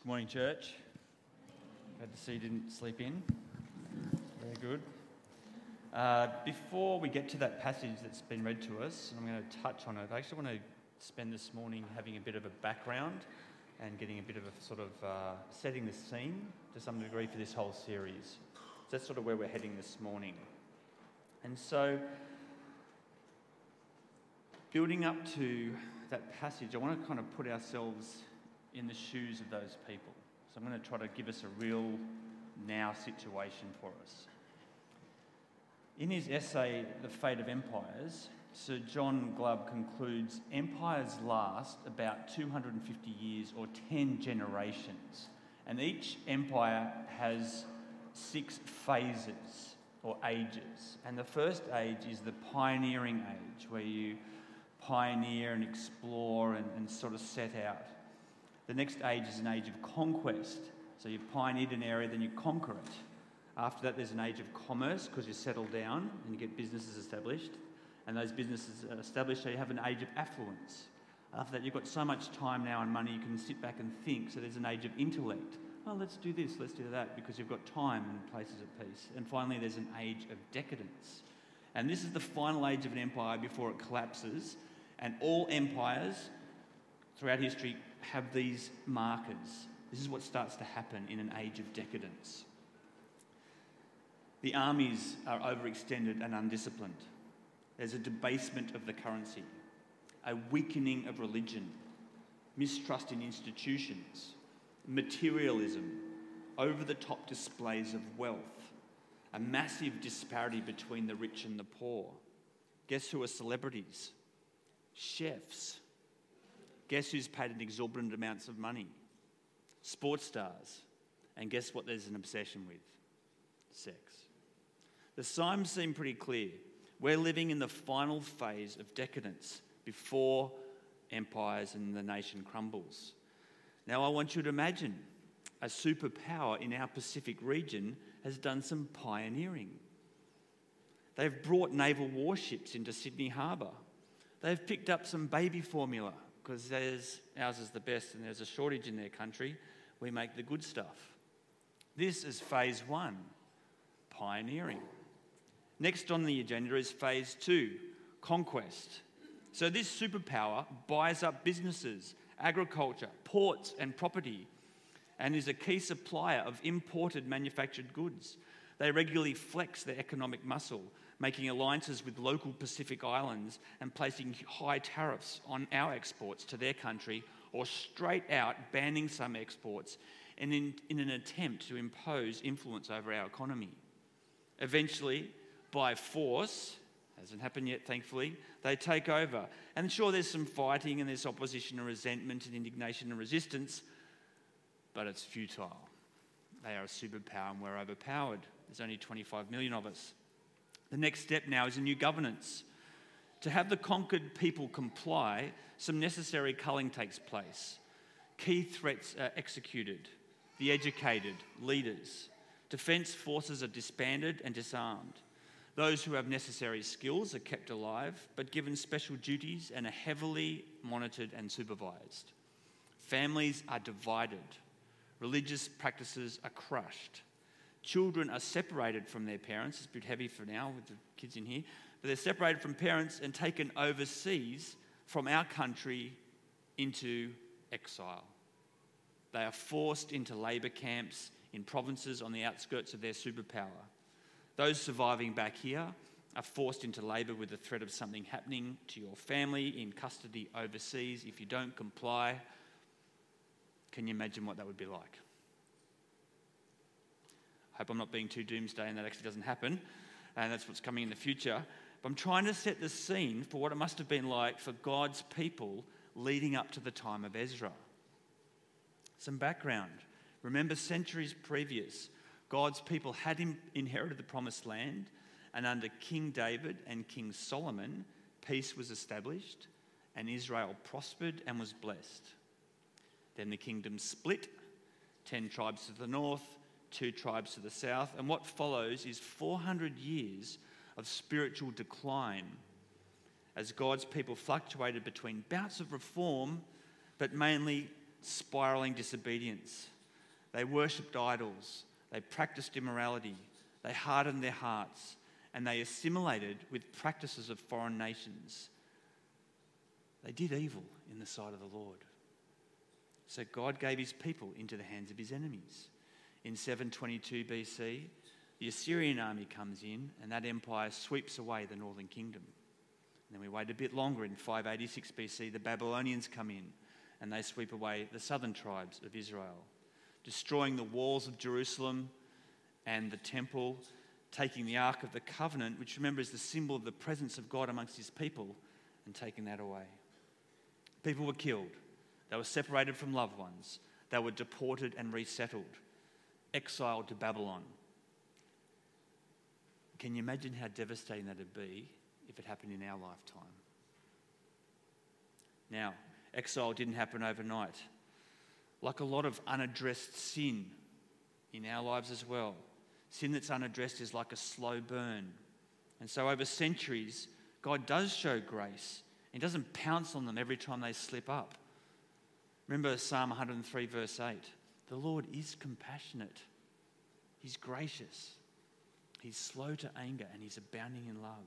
Good morning, church. Glad to see you didn't sleep in. Very good. Uh, before we get to that passage that's been read to us, and I'm going to touch on it, I actually want to spend this morning having a bit of a background and getting a bit of a sort of uh, setting the scene to some degree for this whole series. So that's sort of where we're heading this morning. And so, building up to that passage, I want to kind of put ourselves in the shoes of those people. So I'm going to try to give us a real now situation for us. In his essay, The Fate of Empires, Sir John Glubb concludes empires last about 250 years or 10 generations, and each empire has six phases or ages. And the first age is the pioneering age, where you pioneer and explore and, and sort of set out. The next age is an age of conquest. So you've pioneered an area, then you conquer it. After that, there's an age of commerce because you settle down and you get businesses established. And those businesses are established, so you have an age of affluence. After that, you've got so much time now and money, you can sit back and think. So there's an age of intellect. Oh, let's do this, let's do that, because you've got time and places of peace. And finally, there's an age of decadence. And this is the final age of an empire before it collapses. And all empires throughout history have these markers. This is what starts to happen in an age of decadence. The armies are overextended and undisciplined. There's a debasement of the currency, a weakening of religion, mistrust in institutions, materialism, over the top displays of wealth, a massive disparity between the rich and the poor. Guess who are celebrities? Chefs, Guess who's paid an exorbitant amounts of money? Sports stars. And guess what there's an obsession with? Sex. The signs seem pretty clear. We're living in the final phase of decadence before empires and the nation crumbles. Now, I want you to imagine a superpower in our Pacific region has done some pioneering. They've brought naval warships into Sydney Harbour. They've picked up some baby formula because ours is the best and there's a shortage in their country. We make the good stuff. This is phase one, pioneering. Next on the agenda is phase two, conquest. So, this superpower buys up businesses, agriculture, ports, and property, and is a key supplier of imported manufactured goods. They regularly flex their economic muscle making alliances with local Pacific islands and placing high tariffs on our exports to their country, or straight out banning some exports in, in an attempt to impose influence over our economy. Eventually, by force, hasn't happened yet, thankfully, they take over. And sure, there's some fighting and there's opposition and resentment and indignation and resistance, but it's futile. They are a superpower and we're overpowered. There's only 25 million of us. The next step now is a new governance. To have the conquered people comply, some necessary culling takes place. Key threats are executed, the educated, leaders. Defence forces are disbanded and disarmed. Those who have necessary skills are kept alive, but given special duties and are heavily monitored and supervised. Families are divided. Religious practices are crushed. Children are separated from their parents. It's a bit heavy for now with the kids in here. But they're separated from parents and taken overseas from our country into exile. They are forced into labour camps in provinces on the outskirts of their superpower. Those surviving back here are forced into labour with the threat of something happening to your family in custody overseas if you don't comply. Can you imagine what that would be like? Hope I'm not being too doomsday and that actually doesn't happen. And that's what's coming in the future. But I'm trying to set the scene for what it must have been like for God's people leading up to the time of Ezra. Some background. Remember, centuries previous, God's people had inherited the promised land, and under King David and King Solomon, peace was established, and Israel prospered and was blessed. Then the kingdom split, 10 tribes to the north, two tribes to the south. And what follows is 400 years of spiritual decline as God's people fluctuated between bouts of reform, but mainly spiraling disobedience. They worshipped idols, they practiced immorality, they hardened their hearts, and they assimilated with practices of foreign nations. They did evil in the sight of the Lord. So God gave his people into the hands of his enemies. In 722 BC, the Assyrian army comes in, and that empire sweeps away the northern kingdom. And then we wait a bit longer. In 586 BC, the Babylonians come in, and they sweep away the southern tribes of Israel, destroying the walls of Jerusalem and the temple, taking the Ark of the Covenant, which remember is the symbol of the presence of God amongst his people, and taking that away. People were killed, they were separated from loved ones, they were deported and resettled, exiled to Babylon. Can you imagine how devastating that would be if it happened in our lifetime? Now, exile didn't happen overnight. Like a lot of unaddressed sin in our lives as well, sin that's unaddressed is like a slow burn. And so, over centuries, God does show grace. He doesn't pounce on them every time they slip up. Remember Psalm 103, verse 8 The Lord is compassionate, He's gracious, He's slow to anger and he's abounding in love.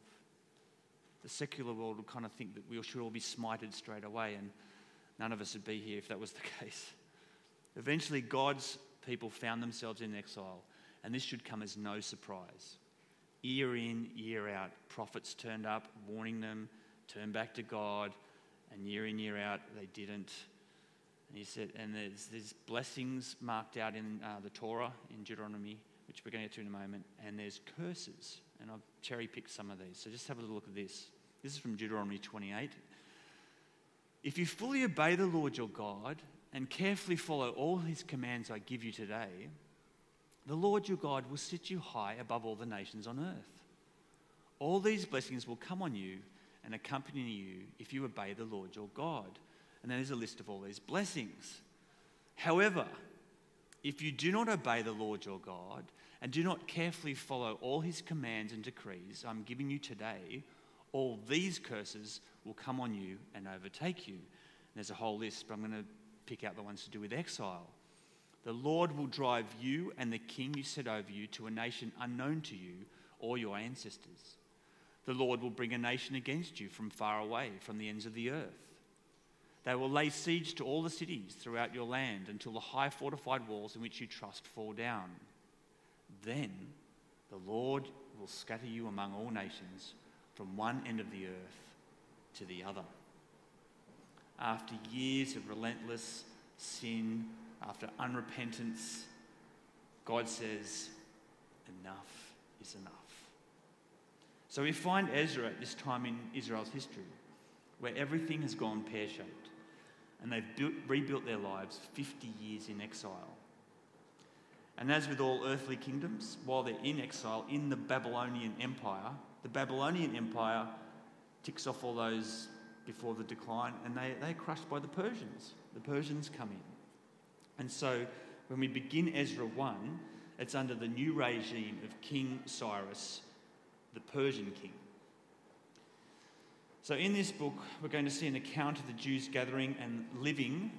The secular world would kind of think that we should all be smited straight away, and none of us would be here if that was the case. Eventually, God's people found themselves in exile, and this should come as no surprise. Year in, year out, prophets turned up, warning them, turn back to God, and year in, year out, they didn't. And he said, and there's, there's blessings marked out in uh, the Torah in Deuteronomy which we're going to get to in a moment, and there's curses. And I've cherry picked some of these. So just have a look at this. This is from Deuteronomy 28. If you fully obey the Lord your God and carefully follow all his commands I give you today, the Lord your God will set you high above all the nations on earth. All these blessings will come on you and accompany you if you obey the Lord your God. And then there's a list of all these blessings. However, if you do not obey the Lord your God and do not carefully follow all his commands and decrees I'm giving you today, all these curses will come on you and overtake you. And there's a whole list, but I'm going to pick out the ones to do with exile. The Lord will drive you and the king you set over you to a nation unknown to you or your ancestors. The Lord will bring a nation against you from far away, from the ends of the earth. They will lay siege to all the cities throughout your land until the high fortified walls in which you trust fall down. Then the Lord will scatter you among all nations from one end of the earth to the other. After years of relentless sin, after unrepentance, God says, Enough is enough. So we find Ezra at this time in Israel's history where everything has gone pear shaped and they've built, rebuilt their lives 50 years in exile. And as with all earthly kingdoms, while they're in exile in the Babylonian Empire, the Babylonian Empire ticks off all those before the decline and they, they're crushed by the Persians. The Persians come in. And so when we begin Ezra 1, it's under the new regime of King Cyrus, the Persian king. So, in this book, we're going to see an account of the Jews gathering and living.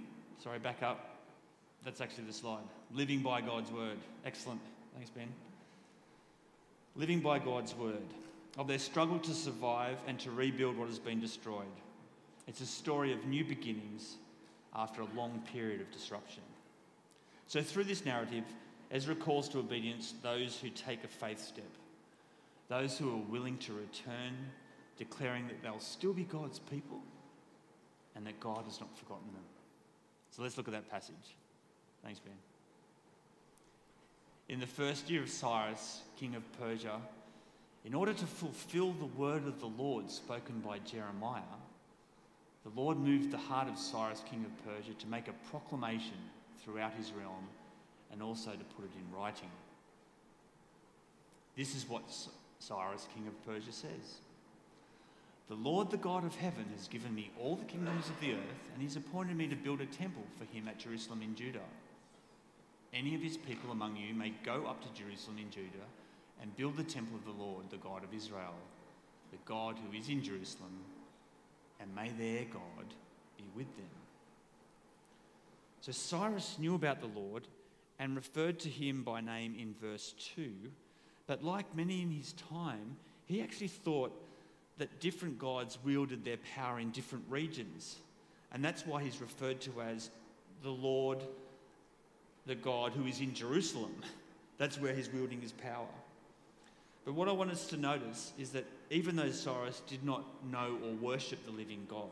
Sorry, back up. That's actually the slide. Living by God's word. Excellent. Thanks, Ben. Living by God's word. Of their struggle to survive and to rebuild what has been destroyed. It's a story of new beginnings after a long period of disruption. So, through this narrative, Ezra calls to obedience those who take a faith step, those who are willing to return declaring that they'll still be God's people and that God has not forgotten them. So let's look at that passage. Thanks, Ben. In the first year of Cyrus, king of Persia, in order to fulfill the word of the Lord spoken by Jeremiah, the Lord moved the heart of Cyrus, king of Persia, to make a proclamation throughout his realm and also to put it in writing. This is what Cyrus, king of Persia, says. The Lord, the God of heaven, has given me all the kingdoms of the earth, and he's appointed me to build a temple for him at Jerusalem in Judah. Any of his people among you may go up to Jerusalem in Judah and build the temple of the Lord, the God of Israel, the God who is in Jerusalem, and may their God be with them. So Cyrus knew about the Lord and referred to him by name in verse 2. But like many in his time, he actually thought that different gods wielded their power in different regions. And that's why he's referred to as the Lord, the God who is in Jerusalem. That's where he's wielding his power. But what I want us to notice is that even though Cyrus did not know or worship the living God,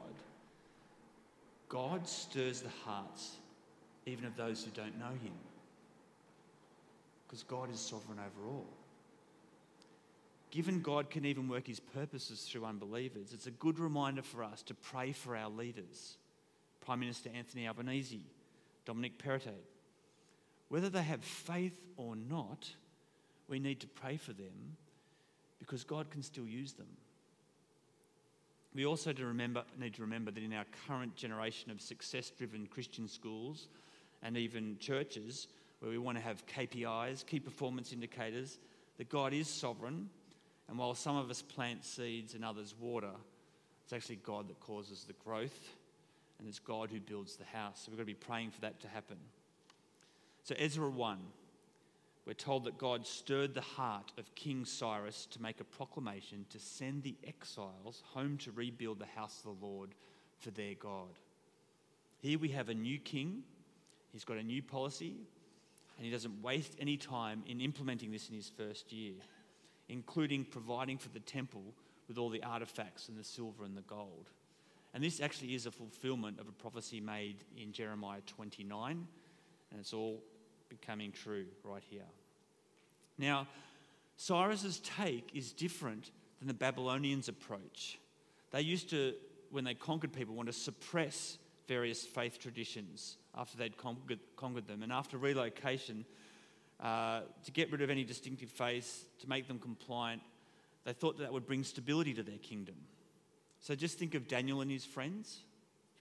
God stirs the hearts even of those who don't know him. Because God is sovereign over all. Given God can even work his purposes through unbelievers, it's a good reminder for us to pray for our leaders Prime Minister Anthony Albanese, Dominic Perrottet. Whether they have faith or not, we need to pray for them because God can still use them. We also to remember, need to remember that in our current generation of success driven Christian schools and even churches, where we want to have KPIs, key performance indicators, that God is sovereign. And while some of us plant seeds and others water, it's actually God that causes the growth, and it's God who builds the house. So we've got to be praying for that to happen. So, Ezra 1 we're told that God stirred the heart of King Cyrus to make a proclamation to send the exiles home to rebuild the house of the Lord for their God. Here we have a new king, he's got a new policy, and he doesn't waste any time in implementing this in his first year, including providing for the temple with all the artifacts and the silver and the gold. And this actually is a fulfillment of a prophecy made in Jeremiah 29, and it's all becoming true right here. Now, Cyrus's take is different than the Babylonians' approach. They used to, when they conquered people, want to suppress various faith traditions after they'd conquered, conquered them. And after relocation, uh, to get rid of any distinctive face, to make them compliant, they thought that, that would bring stability to their kingdom. So just think of Daniel and his friends.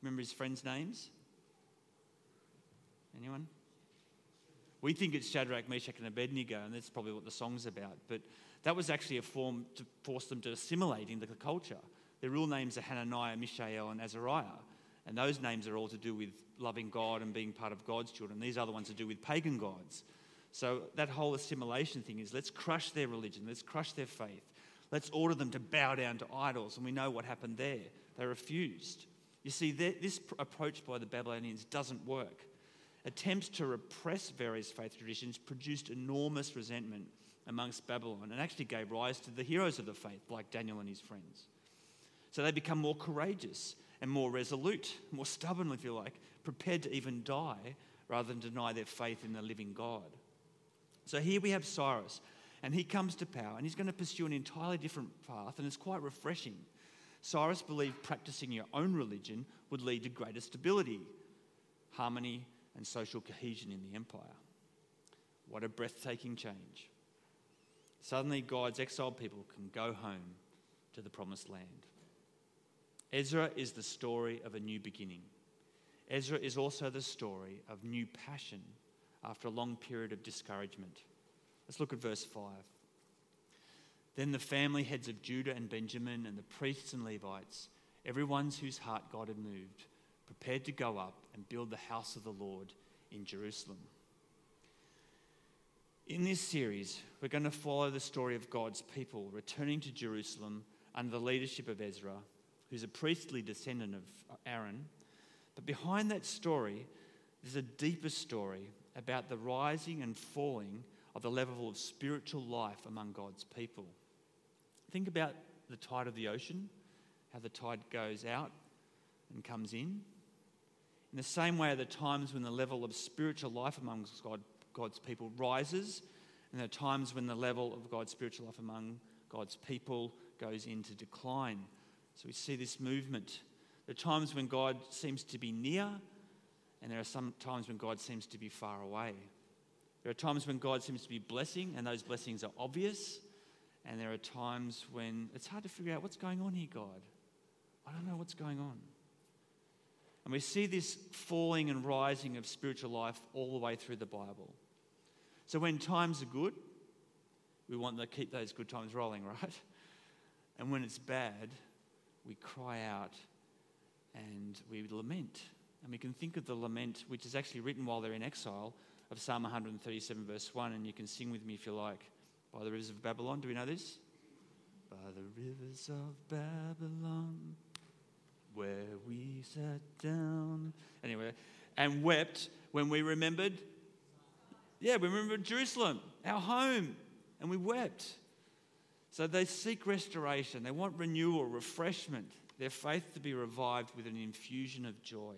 Remember his friends' names? Anyone? We think it's Shadrach, Meshach, and Abednego, and that's probably what the song's about. But that was actually a form to force them to assimilate into the culture. Their real names are Hananiah, Mishael, and Azariah. And those names are all to do with loving God and being part of God's children. These other ones to do with pagan gods. So that whole assimilation thing is let's crush their religion, let's crush their faith, let's order them to bow down to idols. And we know what happened there. They refused. You see, this approach by the Babylonians doesn't work attempts to repress various faith traditions produced enormous resentment amongst Babylon and actually gave rise to the heroes of the faith, like Daniel and his friends. So they become more courageous and more resolute, more stubborn, if you like, prepared to even die rather than deny their faith in the living God. So here we have Cyrus, and he comes to power, and he's going to pursue an entirely different path, and it's quite refreshing. Cyrus believed practicing your own religion would lead to greater stability, harmony, and social cohesion in the empire. What a breathtaking change. Suddenly, God's exiled people can go home to the promised land. Ezra is the story of a new beginning. Ezra is also the story of new passion after a long period of discouragement. Let's look at verse 5. Then the family heads of Judah and Benjamin and the priests and Levites, everyone's whose heart God had moved, prepared to go up and build the house of the Lord in Jerusalem. In this series, we're going to follow the story of God's people returning to Jerusalem under the leadership of Ezra, who's a priestly descendant of Aaron. But behind that story, there's a deeper story about the rising and falling of the level of spiritual life among God's people. Think about the tide of the ocean, how the tide goes out and comes in. In the same way, are times when the level of spiritual life amongst God, God's people rises, and there are times when the level of God's spiritual life among God's people goes into decline. So we see this movement. Are times when God seems to be near, and there are some times when God seems to be far away. There are times when God seems to be blessing, and those blessings are obvious. And there are times when it's hard to figure out what's going on here, God. I don't know what's going on. And we see this falling and rising of spiritual life all the way through the Bible. So when times are good, we want to keep those good times rolling, right? And when it's bad, we cry out and we lament And we can think of the lament, which is actually written while they're in exile, of Psalm 137, verse 1, and you can sing with me if you like. By the rivers of Babylon. Do we know this? By the rivers of Babylon, where we sat down. Anyway, and wept when we remembered. Yeah, we remembered Jerusalem, our home, and we wept. So they seek restoration, they want renewal, refreshment, their faith to be revived with an infusion of joy.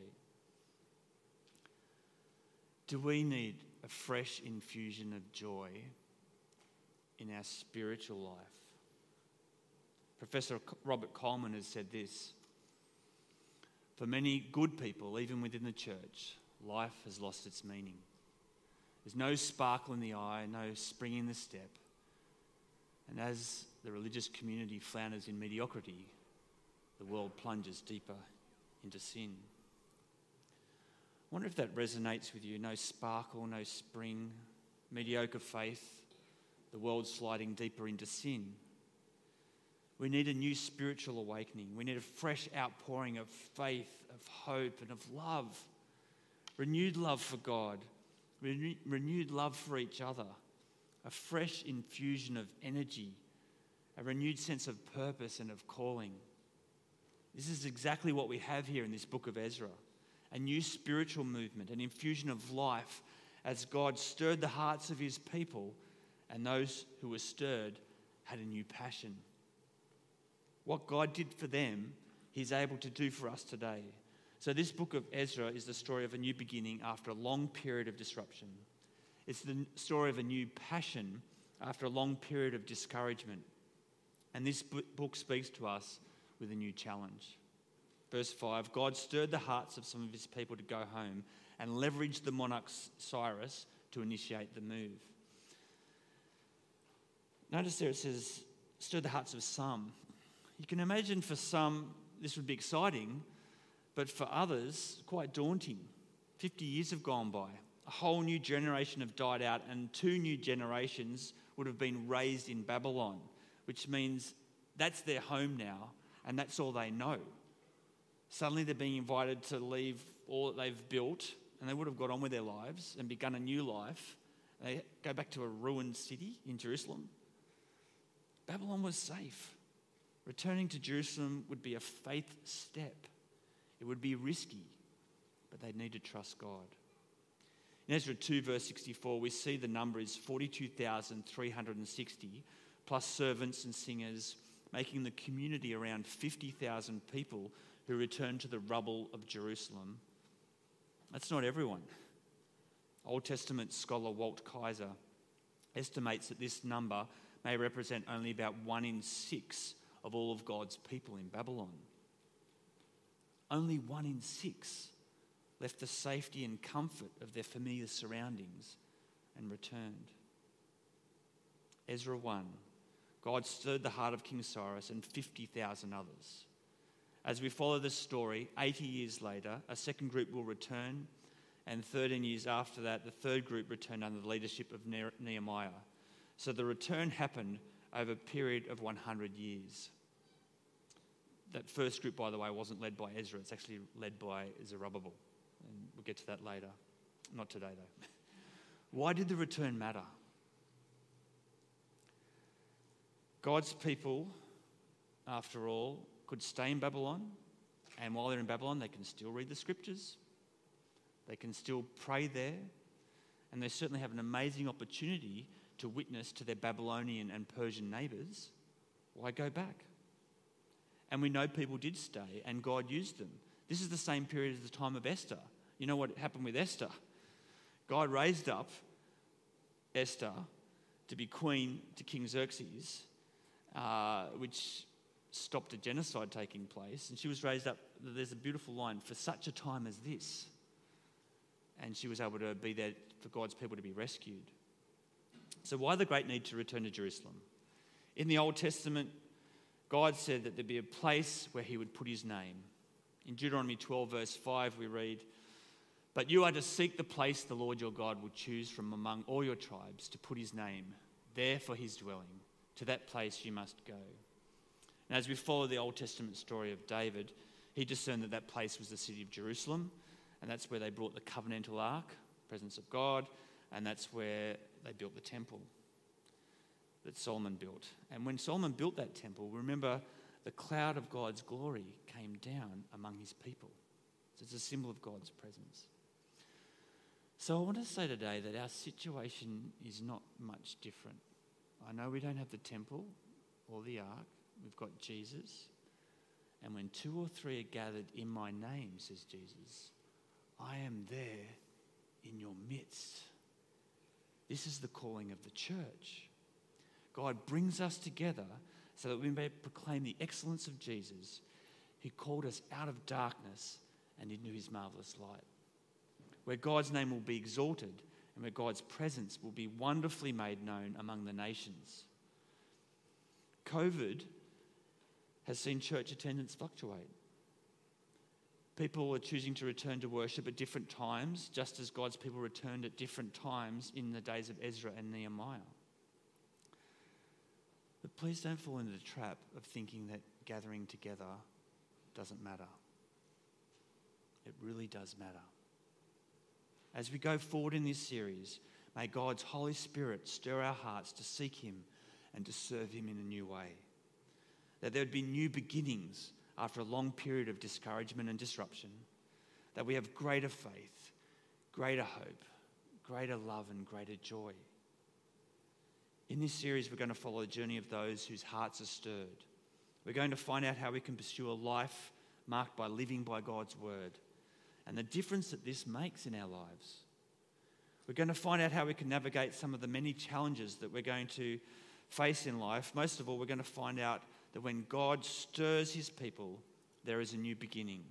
Do we need a fresh infusion of joy in our spiritual life? Professor Robert Coleman has said this For many good people, even within the church, life has lost its meaning. There's no sparkle in the eye, no spring in the step. And as the religious community flounders in mediocrity, the world plunges deeper into sin. Wonder if that resonates with you. No sparkle, no spring, mediocre faith, the world sliding deeper into sin. We need a new spiritual awakening. We need a fresh outpouring of faith, of hope, and of love. Renewed love for God, renewed love for each other, a fresh infusion of energy, a renewed sense of purpose and of calling. This is exactly what we have here in this book of Ezra a new spiritual movement, an infusion of life as God stirred the hearts of his people, and those who were stirred had a new passion. What God did for them, he's able to do for us today. So, this book of Ezra is the story of a new beginning after a long period of disruption. It's the story of a new passion after a long period of discouragement. And this book speaks to us with a new challenge. Verse 5 God stirred the hearts of some of his people to go home and leveraged the monarch Cyrus to initiate the move. Notice there it says, stirred the hearts of some. You can imagine for some this would be exciting, but for others, quite daunting. 50 years have gone by. A whole new generation have died out, and two new generations would have been raised in Babylon, which means that's their home now, and that's all they know. Suddenly they're being invited to leave all that they've built, and they would have got on with their lives and begun a new life. They go back to a ruined city in Jerusalem. Babylon was safe. Returning to Jerusalem would be a faith step. It would be risky, but they'd need to trust God. In Ezra 2, verse 64, we see the number is 42,360, plus servants and singers, making the community around 50,000 people who returned to the rubble of Jerusalem. That's not everyone. Old Testament scholar Walt Kaiser estimates that this number may represent only about one in six of all of God's people in Babylon. Only one in six left the safety and comfort of their familiar surroundings and returned. Ezra 1 God stirred the heart of King Cyrus and 50,000 others. As we follow this story, 80 years later, a second group will return, and 13 years after that, the third group returned under the leadership of Nehemiah. So the return happened over a period of 100 years. That first group, by the way, wasn't led by Ezra, it's actually led by Zerubbabel. And we'll get to that later. Not today, though. Why did the return matter? God's people, after all, could stay in Babylon, and while they're in Babylon, they can still read the scriptures, they can still pray there, and they certainly have an amazing opportunity to witness to their Babylonian and Persian neighbours. Why go back? And we know people did stay, and God used them. This is the same period as the time of Esther. You know what happened with Esther? God raised up Esther to be queen to King Xerxes, uh, which stopped a genocide taking place. And she was raised up, there's a beautiful line, for such a time as this. And she was able to be there for God's people to be rescued. So, why the great need to return to Jerusalem? In the Old Testament, God said that there'd be a place where He would put His name. In Deuteronomy 12, verse 5, we read, But you are to seek the place the Lord your God will choose from among all your tribes to put His name there for His dwelling. To that place you must go. And as we follow the Old Testament story of David, he discerned that that place was the city of Jerusalem, and that's where they brought the covenantal ark, presence of God, and that's where they built the temple that Solomon built. And when Solomon built that temple, remember the cloud of God's glory came down among his people. So it's a symbol of God's presence. So I want to say today that our situation is not much different. I know we don't have the temple or the ark, we've got Jesus. And when two or three are gathered in my name, says Jesus, I am there in your midst. This is the calling of the church. God brings us together so that we may proclaim the excellence of Jesus, who called us out of darkness and into his marvelous light. Where God's name will be exalted and where God's presence will be wonderfully made known among the nations. COVID has seen church attendance fluctuate. People are choosing to return to worship at different times, just as God's people returned at different times in the days of Ezra and Nehemiah. But please don't fall into the trap of thinking that gathering together doesn't matter. It really does matter. As we go forward in this series, may God's Holy Spirit stir our hearts to seek Him and to serve Him in a new way. That there would be new beginnings after a long period of discouragement and disruption. That we have greater faith, greater hope, greater love, and greater joy. In this series, we're going to follow the journey of those whose hearts are stirred. We're going to find out how we can pursue a life marked by living by God's word and the difference that this makes in our lives. We're going to find out how we can navigate some of the many challenges that we're going to face in life. Most of all, we're going to find out that when God stirs his people, there is a new beginning.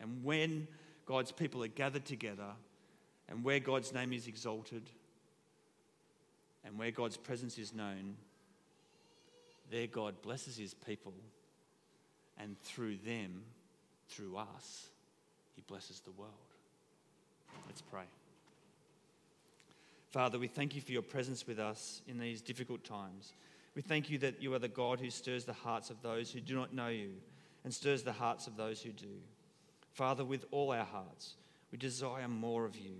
And when God's people are gathered together and where God's name is exalted, and where God's presence is known, there God blesses his people, and through them, through us, he blesses the world. Let's pray. Father, we thank you for your presence with us in these difficult times. We thank you that you are the God who stirs the hearts of those who do not know you and stirs the hearts of those who do. Father, with all our hearts, we desire more of you.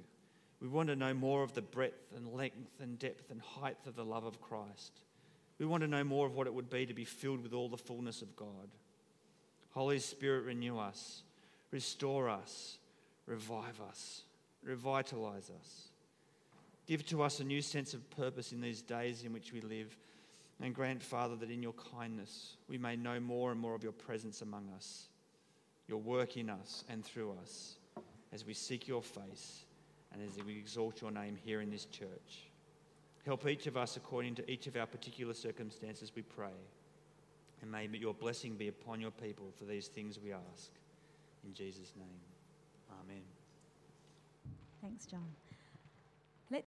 We want to know more of the breadth and length and depth and height of the love of Christ. We want to know more of what it would be to be filled with all the fullness of God. Holy Spirit, renew us, restore us, revive us, revitalize us. Give to us a new sense of purpose in these days in which we live. And grant, Father, that in your kindness we may know more and more of your presence among us, your work in us and through us as we seek your face and as we exalt your name here in this church. Help each of us according to each of our particular circumstances, we pray. And may your blessing be upon your people for these things we ask. In Jesus' name, amen. Thanks, John.